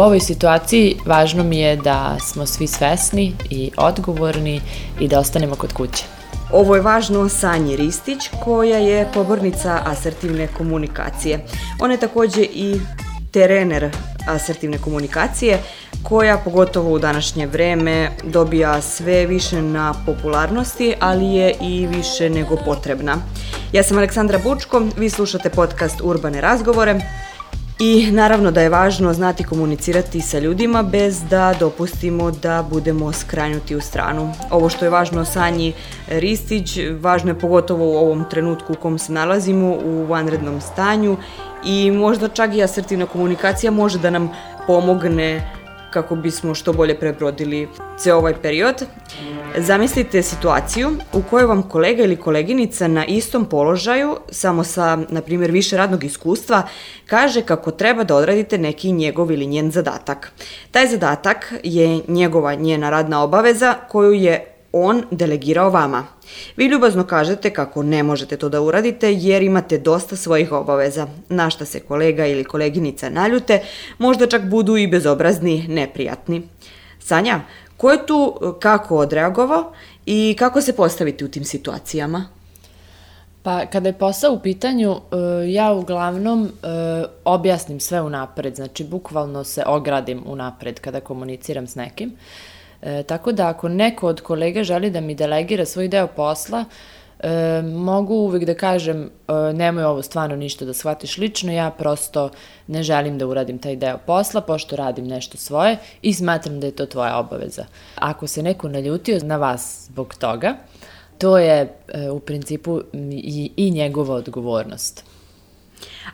U ovoj situaciji važno mi je da smo svi svesni i odgovorni i da ostanemo kod kuće. Ovo je važno Sanji Ristić, koja je pobornica asertivne komunikacije. Ona je takođe i terener asertivne komunikacije, koja pogotovo u današnje vreme dobija sve više na popularnosti, ali je i više nego potrebna. Ja sam Aleksandra Bučko, vi slušate podcast Urbane razgovore, I naravno da je važno znati komunicirati sa ljudima bez da dopustimo da budemo skrajnuti u stranu. Ovo što je važno Sanji Ristić, važno je pogotovo u ovom trenutku u kom se nalazimo, u vanrednom stanju i možda čak i asertivna komunikacija može da nam pomogne kako bismo što bolje prebrodili ceo ovaj period. Zamislite situaciju u kojoj vam kolega ili koleginica na istom položaju, samo sa, na primjer, više radnog iskustva, kaže kako treba da odradite neki njegov ili njen zadatak. Taj zadatak je njegova njena radna obaveza koju je on delegirao vama. Vi ljubazno kažete kako ne možete to da uradite jer imate dosta svojih obaveza, na šta se kolega ili koleginica naljute, možda čak budu i bezobrazni, neprijatni. Sanja, ko je tu kako odreagovao i kako se postaviti u tim situacijama? Pa kada je posao u pitanju, e, ja uglavnom e, objasnim sve unapred, znači bukvalno se ogradim unapred kada komuniciram s nekim. E, tako da ako neko od kolega želi da mi delegira svoj deo posla, e, mogu uvek da kažem e, nemoj ovo stvarno ništa da shvatiš lično, ja prosto ne želim da uradim taj deo posla pošto radim nešto svoje i smatram da je to tvoja obaveza. Ako se neko naljutio na vas zbog toga, to je e, u principu i, i njegova odgovornost.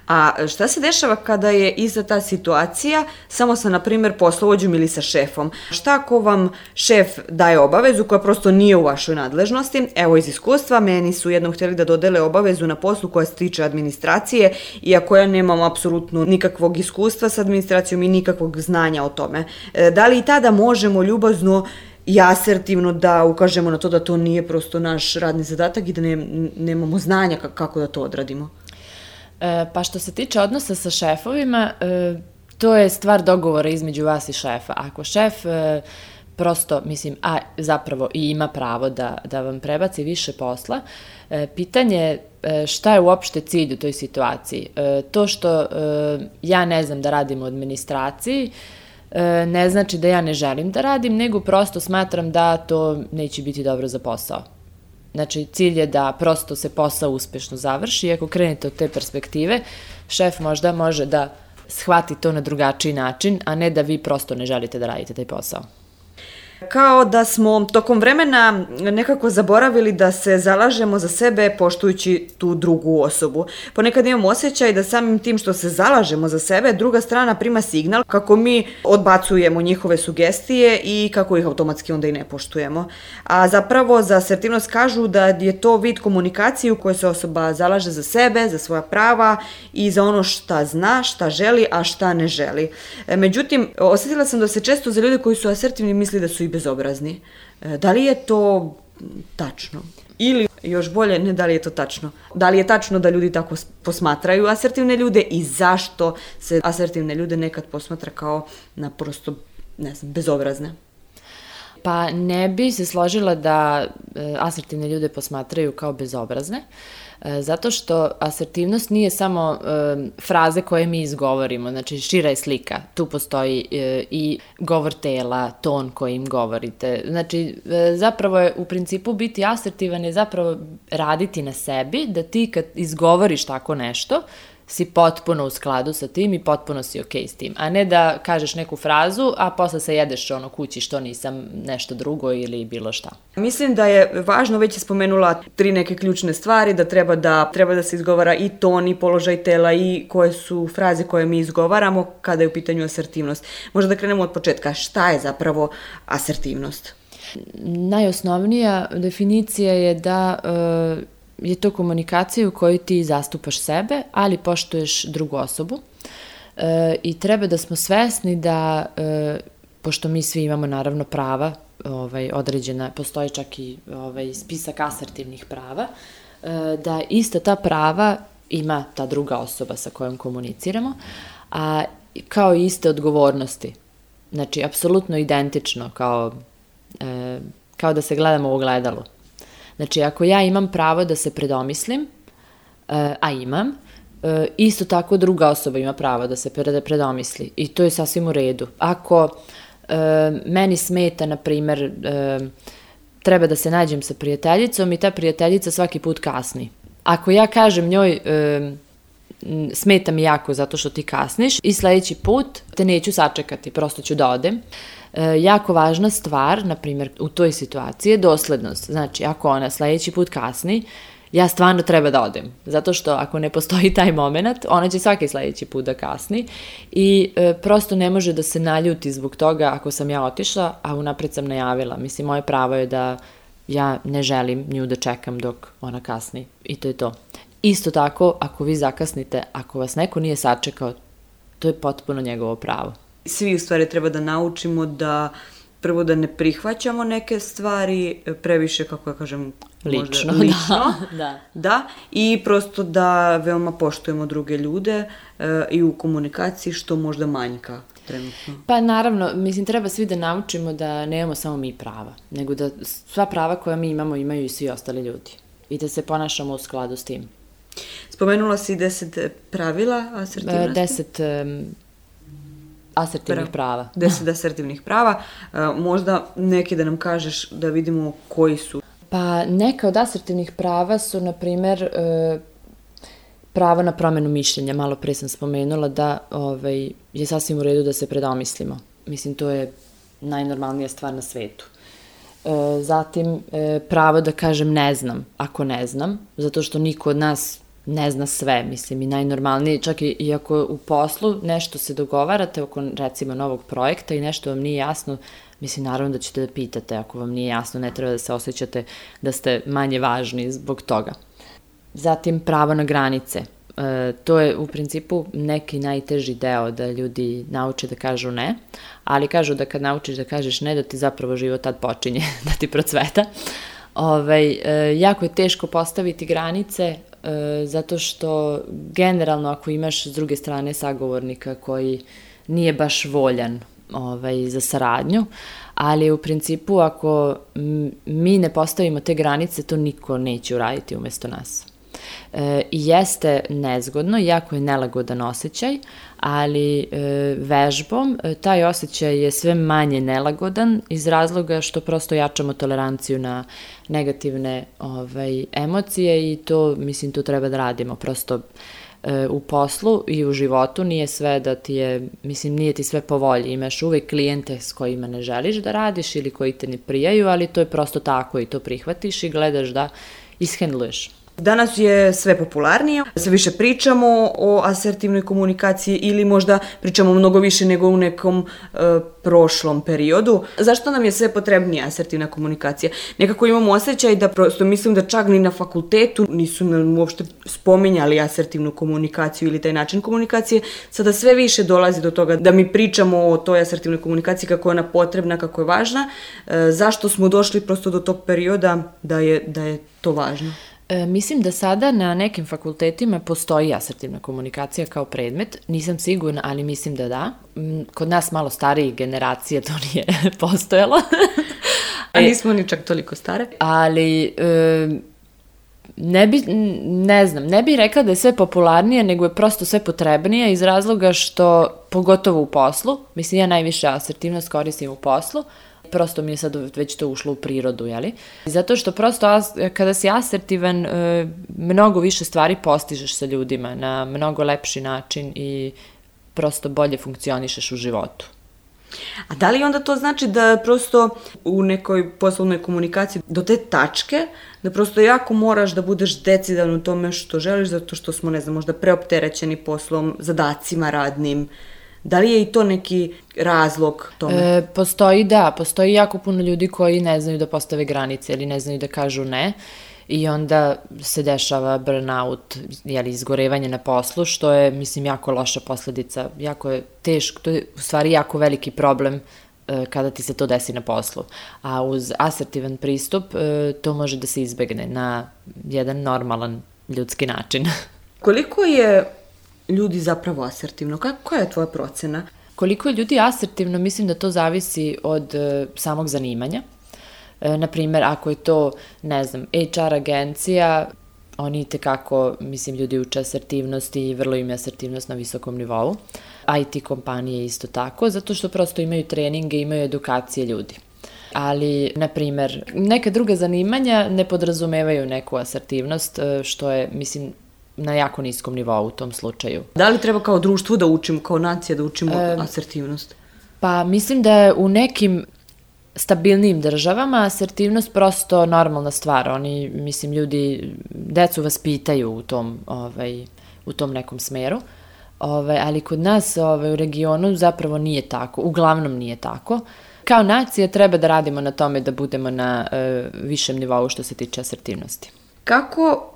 A šta se dešava kada je iza ta situacija samo sa, na primjer, poslovođom ili sa šefom? Šta ako vam šef daje obavezu koja prosto nije u vašoj nadležnosti? Evo iz iskustva, meni su jednom hteli da dodele obavezu na poslu koja se tiče administracije, iako ja nemam apsolutno nikakvog iskustva sa administracijom i nikakvog znanja o tome. E, da li i tada možemo ljubazno i asertivno da ukažemo na to da to nije prosto naš radni zadatak i da ne, nemamo znanja kako da to odradimo? E, pa što se tiče odnosa sa šefovima, e, to je stvar dogovora između vas i šefa. Ako šef e, prosto, mislim, a zapravo i ima pravo da, da vam prebaci više posla, e, pitanje e, šta je uopšte cilj u toj situaciji. E, to što e, ja ne znam da radim u administraciji, e, ne znači da ja ne želim da radim, nego prosto smatram da to neće biti dobro za posao. Znači, cilj je da prosto se posao uspešno završi i ako krenete od te perspektive, šef možda može da shvati to na drugačiji način, a ne da vi prosto ne želite da radite taj posao. Kao da smo tokom vremena nekako zaboravili da se zalažemo za sebe poštujući tu drugu osobu. Ponekad imam osjećaj da samim tim što se zalažemo za sebe, druga strana prima signal kako mi odbacujemo njihove sugestije i kako ih automatski onda i ne poštujemo. A zapravo za asertivnost kažu da je to vid komunikacije u kojoj se osoba zalaže za sebe, za svoja prava i za ono šta zna, šta želi, a šta ne želi. E, međutim, osetila sam da se često za ljude koji su asertivni misli da su i bezobrazni. E, da li je to tačno? Ili još bolje, ne da li je to tačno. Da li je tačno da ljudi tako posmatraju asertivne ljude i zašto se asertivne ljude nekad posmatra kao na prosto, ne znam, bezobrazne? Pa ne bi se složila da e, asertivne ljude posmatraju kao bezobrazne. Uh, zato što asertivnost nije samo e, fraze koje mi izgovorimo, znači šira je slika. Tu postoji e, i govor tela, ton kojim govorite. Znači, e, zapravo je u principu biti asertivan je zapravo raditi na sebi, da ti kad izgovoriš tako nešto, si potpuno u skladu sa tim i potpuno si okej okay s tim. A ne da kažeš neku frazu, a posle se jedeš ono kući što nisam nešto drugo ili bilo šta. Mislim da je važno, već je spomenula tri neke ključne stvari, da treba da, treba da se izgovara i ton i položaj tela i koje su fraze koje mi izgovaramo kada je u pitanju asertivnost. Možda da krenemo od početka. Šta je zapravo asertivnost? Najosnovnija definicija je da e, je to komunikacija u kojoj ti zastupaš sebe, ali poštuješ drugu osobu. E, I treba da smo svesni da, e, pošto mi svi imamo naravno prava, ovaj, određena, postoji čak i ovaj, spisak asertivnih prava, e, da ista ta prava ima ta druga osoba sa kojom komuniciramo, a kao i iste odgovornosti. Znači, apsolutno identično, kao, e, kao da se gledamo u ogledalu. Znači, ako ja imam pravo da se predomislim, e, a imam, e, isto tako druga osoba ima pravo da se predomisli. I to je sasvim u redu. Ako e, meni smeta, na primer, treba da se nađem sa prijateljicom i ta prijateljica svaki put kasni. Ako ja kažem njoj, smeta mi jako zato što ti kasniš i sledeći put te neću sačekati, prosto ću da odem. E, jako važna stvar, na primjer, u toj situaciji je doslednost. Znači, ako ona sledeći put kasni, ja stvarno treba da odem. Zato što ako ne postoji taj moment, ona će svaki sledeći put da kasni i e, prosto ne može da se naljuti zbog toga ako sam ja otišla, a unapred sam najavila. Mislim, moje pravo je da ja ne želim nju da čekam dok ona kasni. I to je to. Isto tako, ako vi zakasnite, ako vas neko nije sačekao, to je potpuno njegovo pravo. Svi u stvari treba da naučimo da prvo da ne prihvaćamo neke stvari previše, kako ja kažem, lično, možda, lično da, da. da, i prosto da veoma poštujemo druge ljude e, i u komunikaciji što možda manjka trenutno. Pa naravno, mislim, treba svi da naučimo da nemamo samo mi prava, nego da sva prava koja mi imamo imaju i svi ostali ljudi i da se ponašamo u skladu s tim. Spomenula si deset pravila asertivnosti? Deset um, asertivnih prava. Deset asertivnih prava. Možda neke da nam kažeš da vidimo koji su. Pa neka od asertivnih prava su, na primer, uh, pravo na promenu mišljenja. Malo pre sam spomenula da ovaj, je sasvim u redu da se predomislimo. Mislim, to je najnormalnija stvar na svetu. E, zatim, e, pravo da kažem ne znam, ako ne znam, zato što niko od nas ne zna sve, mislim, i najnormalnije, čak i, i ako u poslu nešto se dogovarate oko, recimo, novog projekta i nešto vam nije jasno, mislim, naravno da ćete da pitate, ako vam nije jasno, ne treba da se osjećate da ste manje važni zbog toga. Zatim, pravo na granice. E, to je u principu neki najteži deo da ljudi nauče da kažu ne, ali kažu da kad naučiš da kažeš ne, da ti zapravo život tad počinje, da ti procveta. Ove, ovaj, e, jako je teško postaviti granice, zato što generalno ako imaš s druge strane sagovornika koji nije baš voljan ovaj, za saradnju, ali u principu ako mi ne postavimo te granice, to niko neće uraditi umesto nas. E, jeste nezgodno, jako je nelagodan osjećaj, ali e, vežbom e, taj osjećaj je sve manje nelagodan iz razloga što prosto jačamo toleranciju na negativne ovaj, emocije i to, mislim, to treba da radimo. Prosto e, u poslu i u životu nije sve da ti je, mislim, nije ti sve po volji. Imaš uvek klijente s kojima ne želiš da radiš ili koji te ne prijaju, ali to je prosto tako i to prihvatiš i gledaš da ishendluješ. Danas je sve popularnije, sve više pričamo o asertivnoj komunikaciji ili možda pričamo mnogo više nego u nekom e, prošlom periodu. Zašto nam je sve potrebnija asertivna komunikacija? Nekako imamo osjećaj da prosto mislim da čak ni na fakultetu nisu nam uopšte spominjali asertivnu komunikaciju ili taj način komunikacije. Sada sve više dolazi do toga da mi pričamo o toj asertivnoj komunikaciji kako je ona potrebna, kako je važna. E, zašto smo došli prosto do tog perioda da je, da je to važno? E, mislim da sada na nekim fakultetima postoji asertivna komunikacija kao predmet. Nisam sigurna, ali mislim da da. Kod nas malo stariji generacije to nije postojalo. A nismo ni čak toliko stare. Ali... E, ne bi, ne znam, ne bih rekla da je sve popularnije, nego je prosto sve potrebnije iz razloga što, pogotovo u poslu, mislim ja najviše asertivnost koristim u poslu, prosto mi je sad već to ušlo u prirodu, jeli? Zato što prosto kada si asertivan, e, mnogo više stvari postižeš sa ljudima na mnogo lepši način i prosto bolje funkcionišeš u životu. A da li onda to znači da prosto u nekoj poslovnoj komunikaciji do te tačke da prosto jako moraš da budeš decidan u tome što želiš zato što smo, ne znam, možda preopterećeni poslom, zadacima radnim, Da li je i to neki razlog tome? E, postoji, da, postoji jako puno ljudi koji ne znaju da postave granice ili ne znaju da kažu ne i onda se dešava burnout, jeli, izgorevanje na poslu, što je, mislim, jako loša posledica, jako je teško, to je u stvari jako veliki problem e, kada ti se to desi na poslu. A uz asertivan pristup e, to može da se izbegne na jedan normalan ljudski način. Koliko je ljudi zapravo asertivno? Kako, koja je tvoja procena? Koliko je ljudi asertivno, mislim da to zavisi od uh, samog zanimanja. E, na primjer, ako je to, ne znam, HR agencija, oni te kako, mislim, ljudi uče asertivnost i vrlo im je asertivnost na visokom nivou. IT kompanije isto tako, zato što prosto imaju treninge, imaju edukacije ljudi. Ali, na primer, neke druge zanimanja ne podrazumevaju neku asertivnost, e, što je, mislim, na jako niskom nivou u tom slučaju. Da li treba kao društvo da učimo, kao nacija da učimo e, asertivnost? Pa mislim da je u nekim stabilnijim državama asertivnost prosto normalna stvar. Oni, mislim, ljudi, decu vaspitaju u tom, ovaj, u tom nekom smeru. Ovaj, ali kod nas ovaj, u regionu zapravo nije tako, uglavnom nije tako. Kao nacija treba da radimo na tome da budemo na e, višem nivou što se tiče asertivnosti. Kako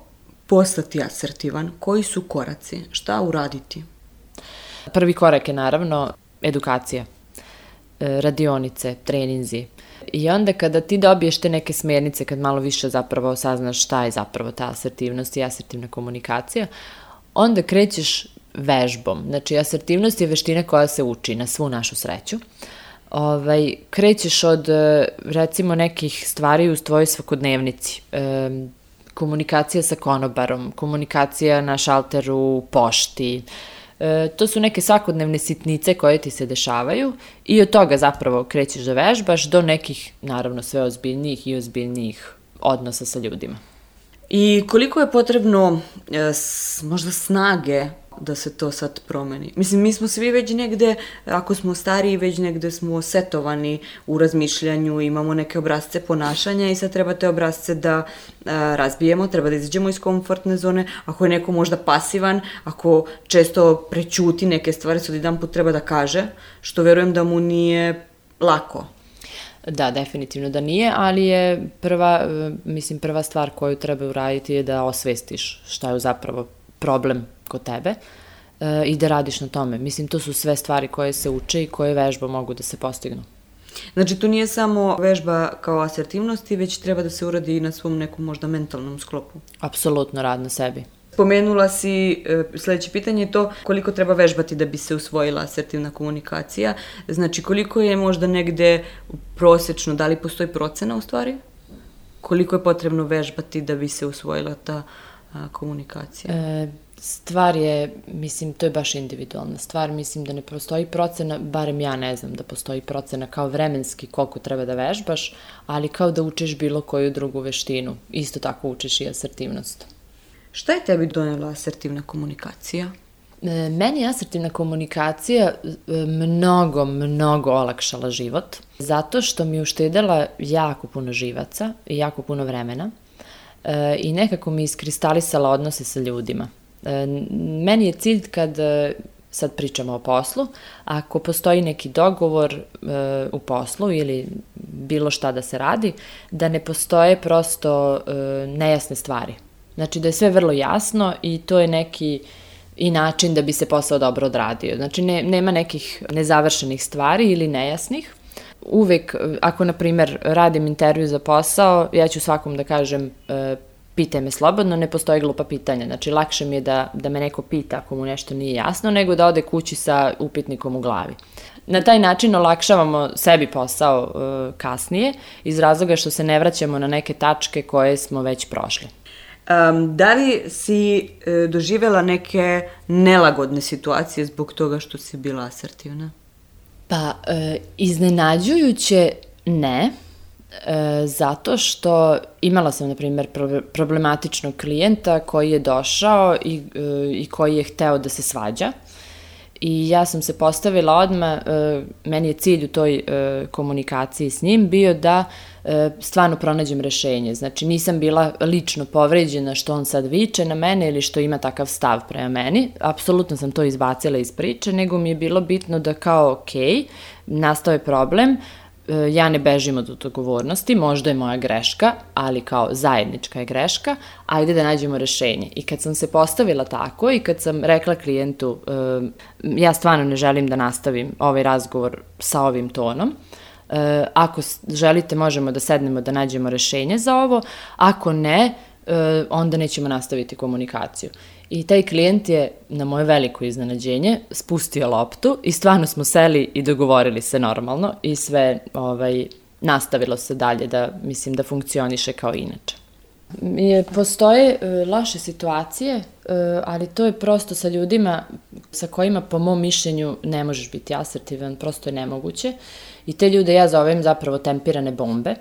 postati asertivan? Koji su koraci? Šta uraditi? Prvi korak je naravno edukacija E, radionice, treninzi. I onda kada ti dobiješ te neke smjernice, kad malo više zapravo saznaš šta je zapravo ta asertivnost i asertivna komunikacija, onda krećeš vežbom. Znači, asertivnost je veština koja se uči na svu našu sreću. Ovaj, krećeš od, e, recimo, nekih stvari u tvojoj svakodnevnici. E, komunikacija sa konobarom, komunikacija na šalteru pošti, E, to su neke svakodnevne sitnice koje ti se dešavaju i od toga zapravo krećeš da vežbaš do nekih, naravno, sve ozbiljnijih i ozbiljnijih odnosa sa ljudima. I koliko je potrebno e, možda snage da se to sad promeni. Mislim, mi smo svi već negde, ako smo stariji, već negde smo setovani u razmišljanju, imamo neke obrazce ponašanja i sad treba te obrazce da a, razbijemo, treba da izađemo iz komfortne zone, ako je neko možda pasivan, ako često prećuti neke stvari, sad jedan put treba da kaže, što verujem da mu nije lako. Da, definitivno da nije, ali je prva, mislim, prva stvar koju treba uraditi je da osvestiš šta je zapravo problem kod tebe e, i da radiš na tome. Mislim, to su sve stvari koje se uče i koje vežba mogu da se postignu. Znači, to nije samo vežba kao asertivnosti, već treba da se uradi i na svom nekom možda mentalnom sklopu. Apsolutno rad na sebi. Spomenula si, e, sledeće pitanje je to koliko treba vežbati da bi se usvojila asertivna komunikacija. Znači, koliko je možda negde prosečno, da li postoji procena u stvari? Koliko je potrebno vežbati da bi se usvojila ta a, komunikacija? E, Stvar je, mislim, to je baš individualna stvar, mislim da ne postoji procena, barem ja ne znam da postoji procena kao vremenski koliko treba da vežbaš, ali kao da učiš bilo koju drugu veštinu, isto tako učiš i asertivnost. Šta je tebi donela asertivna komunikacija? E, meni je asertivna komunikacija e, mnogo, mnogo olakšala život, zato što mi je uštedela jako puno živaca i jako puno vremena e, i nekako mi iskristalisala odnose sa ljudima. E, meni je cilj kad e, sad pričamo o poslu, ako postoji neki dogovor e, u poslu ili bilo šta da se radi, da ne postoje prosto e, nejasne stvari. Znači da je sve vrlo jasno i to je neki i način da bi se posao dobro odradio. Znači ne, nema nekih nezavršenih stvari ili nejasnih. Uvek, ako na primer radim intervju za posao, ja ću svakom da kažem e, pitaj me slobodno, ne postoji glupa pitanja. Znači, lakše mi je da, da me neko pita ako mu nešto nije jasno, nego da ode kući sa upitnikom u glavi. Na taj način olakšavamo sebi posao e, kasnije, iz razloga što se ne vraćamo na neke tačke koje smo već prošli. Um, da li si e, doživela neke nelagodne situacije zbog toga što si bila asertivna? Pa, e, iznenađujuće ne, E, zato što imala sam, na primjer, problematičnog klijenta koji je došao i, e, i koji je hteo da se svađa. I ja sam se postavila odma, e, meni je cilj u toj e, komunikaciji s njim bio da e, stvarno pronađem rešenje. Znači nisam bila lično povređena što on sad viče na mene ili što ima takav stav prema meni. Apsolutno sam to izbacila iz priče, nego mi je bilo bitno da kao, ok, nastao je problem, ja ne bežim od odgovornosti, možda je moja greška, ali kao zajednička je greška, ajde da nađemo rešenje. I kad sam se postavila tako i kad sam rekla klijentu, e, ja stvarno ne želim da nastavim ovaj razgovor sa ovim tonom, e, ako želite možemo da sednemo da nađemo rešenje za ovo, ako ne, onda nećemo nastaviti komunikaciju. I taj klijent je, na moje veliko iznenađenje, spustio loptu i stvarno smo seli i dogovorili se normalno i sve ovaj, nastavilo se dalje da, mislim, da funkcioniše kao inače. Je, postoje e, loše situacije, e, ali to je prosto sa ljudima sa kojima po mom mišljenju ne možeš biti asertivan, prosto je nemoguće. I te ljude ja zovem zapravo tempirane bombe.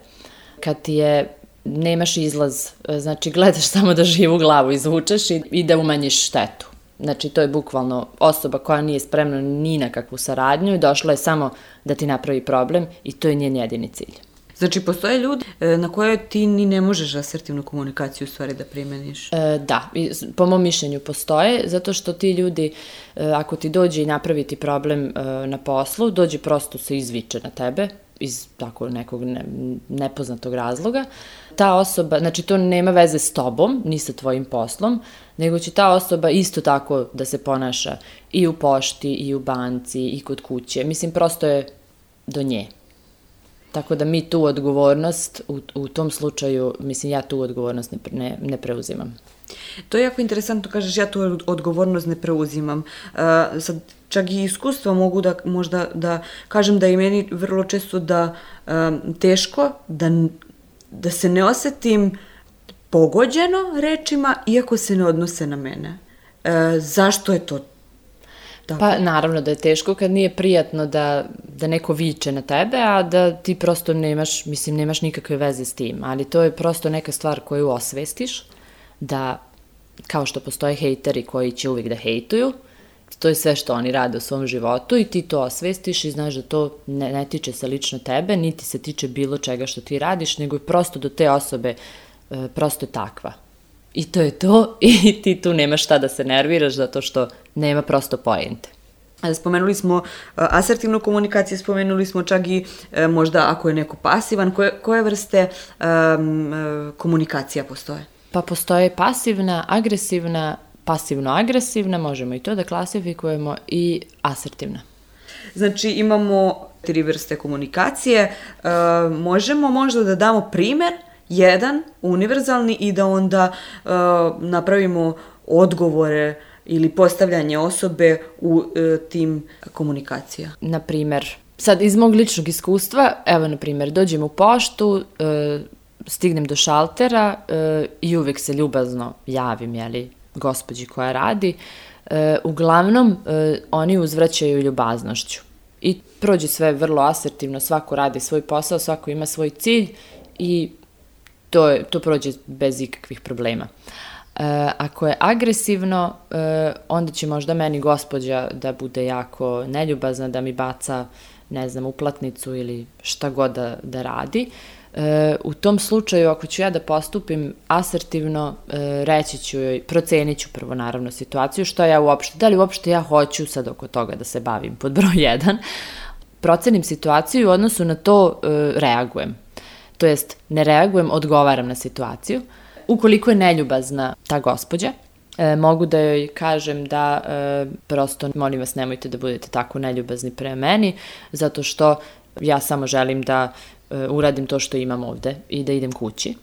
Kad ti je nemaš izlaz, e, znači gledaš samo da živu glavu izvučeš i, i da umanjiš štetu. Znači, to je bukvalno osoba koja nije spremna ni na kakvu saradnju i došla je samo da ti napravi problem i to je njen jedini cilj. Znači, postoje ljudi e, na koje ti ni ne možeš asertivnu komunikaciju u stvari da primeniš? E, da, po mom mišljenju postoje, zato što ti ljudi, e, ako ti dođe i napravi ti problem e, na poslu, dođe prosto se izviče na tebe, iz tako nekog ne, nepoznatog razloga, ta osoba, znači to nema veze s tobom, ni sa tvojim poslom, nego će ta osoba isto tako da se ponaša i u pošti, i u banci, i kod kuće. Mislim, prosto je do nje. Tako da mi tu odgovornost, u, u tom slučaju, mislim, ja tu odgovornost ne, ne, ne preuzimam. To je jako interesantno, kažeš, ja tu odgovornost ne preuzimam. Uh, sad, čak i iskustvo mogu da možda da kažem da je meni vrlo često da um, teško da, da se ne osetim pogođeno rečima iako se ne odnose na mene. Uh, zašto je to Tako. Pa naravno da je teško kad nije prijatno da, da neko viče na tebe, a da ti prosto nemaš, mislim, nemaš nikakve veze s tim, ali to je prosto neka stvar koju osvestiš, da kao što postoje hejteri koji će uvijek da hejtuju, to je sve što oni rade u svom životu i ti to osvestiš i znaš da to ne, ne tiče se lično tebe, niti se tiče bilo čega što ti radiš, nego je prosto do te osobe e, prosto takva. I to je to i ti tu nemaš šta da se nerviraš zato što nema prosto pojente. Spomenuli smo uh, asertivnu komunikaciju, spomenuli smo čak i uh, možda ako je neko pasivan, koje, koje vrste um, komunikacija postoje? Pa postoje pasivna, agresivna, pasivno-agresivna, možemo i to da klasifikujemo, i asertivna. Znači imamo tri vrste komunikacije. Uh, možemo možda da damo primer jedan, univerzalni i da onda uh, napravimo odgovore ili postavljanje osobe u uh, tim komunikacija. Na primer, sad iz mog ličnog iskustva, evo na primer, dođem u poštu, uh, stignem do šaltera uh, i uvek se ljubazno javim, jeli, gospođi koja radi. Uh, uglavnom, uh, oni uzvraćaju ljubaznošću. I prođe sve vrlo asertivno, svako radi svoj posao, svako ima svoj cilj i to, je, to prođe bez ikakvih problema. E, ako je agresivno, e, onda će možda meni gospođa da bude jako neljubazna, da mi baca, ne znam, uplatnicu ili šta god da, da radi. E, u tom slučaju, ako ću ja da postupim asertivno, e, reći ću joj, procenit ću prvo naravno situaciju, što ja uopšte, da li uopšte ja hoću sad oko toga da se bavim pod broj 1, procenim situaciju i u odnosu na to e, reagujem to jest ne reagujem, odgovaram na situaciju. Ukoliko je neljubazna ta gospođa, e, mogu da joj kažem da e, prosto molim vas nemojte da budete tako neljubazni pre meni, zato što ja samo želim da e, uradim to što imam ovde i da idem kući.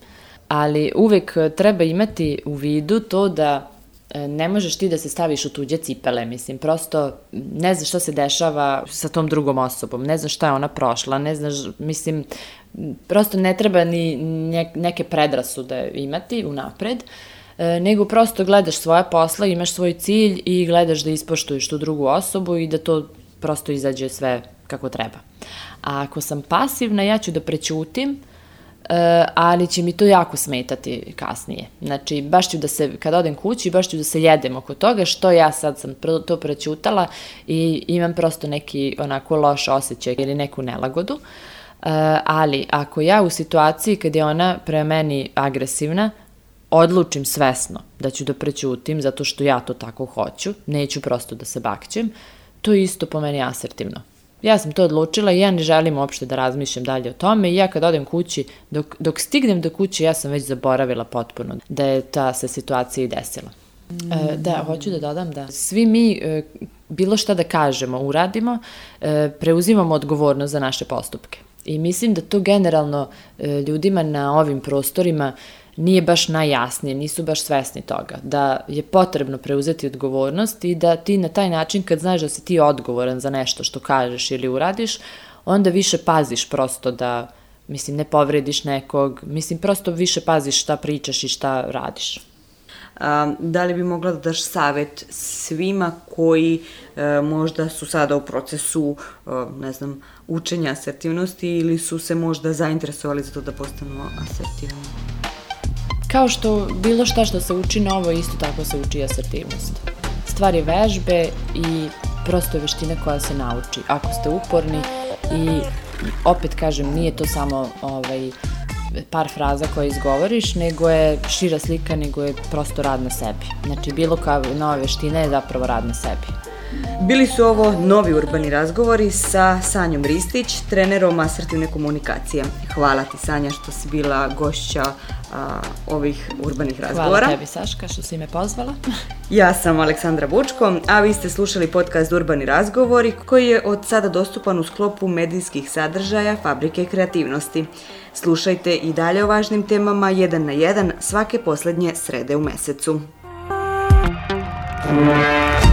Ali uvek treba imati u vidu to da E, ne možeš ti da se staviš u tuđe cipele, mislim, prosto ne znaš šta se dešava sa tom drugom osobom, ne znaš šta je ona prošla, ne znaš, mislim, prosto ne treba ni neke predrasude imati unapred, e, nego prosto gledaš svoja posla, imaš svoj cilj i gledaš da ispoštuješ tu drugu osobu i da to prosto izađe sve kako treba. A ako sam pasivna, ja ću da prećutim, E, ali će mi to jako smetati kasnije. Znači, baš ću da se, kad odem kući, baš ću da se jedem oko toga, što ja sad sam to prećutala i imam prosto neki onako loš osjećaj ili neku nelagodu. Uh, ali ako ja u situaciji kad je ona pre meni agresivna, odlučim svesno da ću da prećutim zato što ja to tako hoću, neću prosto da se bakćem, to je isto po meni asertivno. Ja sam to odlučila i ja ne želim uopšte da razmišljam dalje o tome i ja kad odem kući, dok, dok stignem do kuće, ja sam već zaboravila potpuno da je ta se situacija i desila. Mm. E, da, hoću da dodam da svi mi e, bilo šta da kažemo, uradimo, e, preuzimamo odgovornost za naše postupke. I mislim da to generalno e, ljudima na ovim prostorima nije baš najjasnije, nisu baš svesni toga, da je potrebno preuzeti odgovornost i da ti na taj način kad znaš da si ti odgovoran za nešto što kažeš ili uradiš, onda više paziš prosto da, mislim, ne povrediš nekog, mislim, prosto više paziš šta pričaš i šta radiš. A, da li bi mogla da daš savet svima koji e, možda su sada u procesu, e, ne znam, učenja asertivnosti ili su se možda zainteresovali za to da postanu asertivni? Kao što bilo šta što se uči novo, isto tako se uči asertivnost. Stvar je vežbe i prosto je veština koja se nauči. Ako ste uporni i opet kažem, nije to samo ovaj, par fraza koje izgovoriš, nego je šira slika, nego je prosto rad na sebi. Znači, bilo kao nova veština je zapravo rad na sebi. Bili su ovo novi urbani razgovori sa Sanjom Ristić, trenerom asertivne komunikacije. Hvala ti Sanja što si bila gošća a, ovih urbanih razgovora. Hvala tebi Saška što si me pozvala. ja sam Aleksandra Bučko, a vi ste slušali podcast Urbani razgovori koji je od sada dostupan u sklopu medijskih sadržaja Fabrike kreativnosti. Slušajte i dalje o važnim temama jedan na jedan svake poslednje srede u mesecu. Thank you.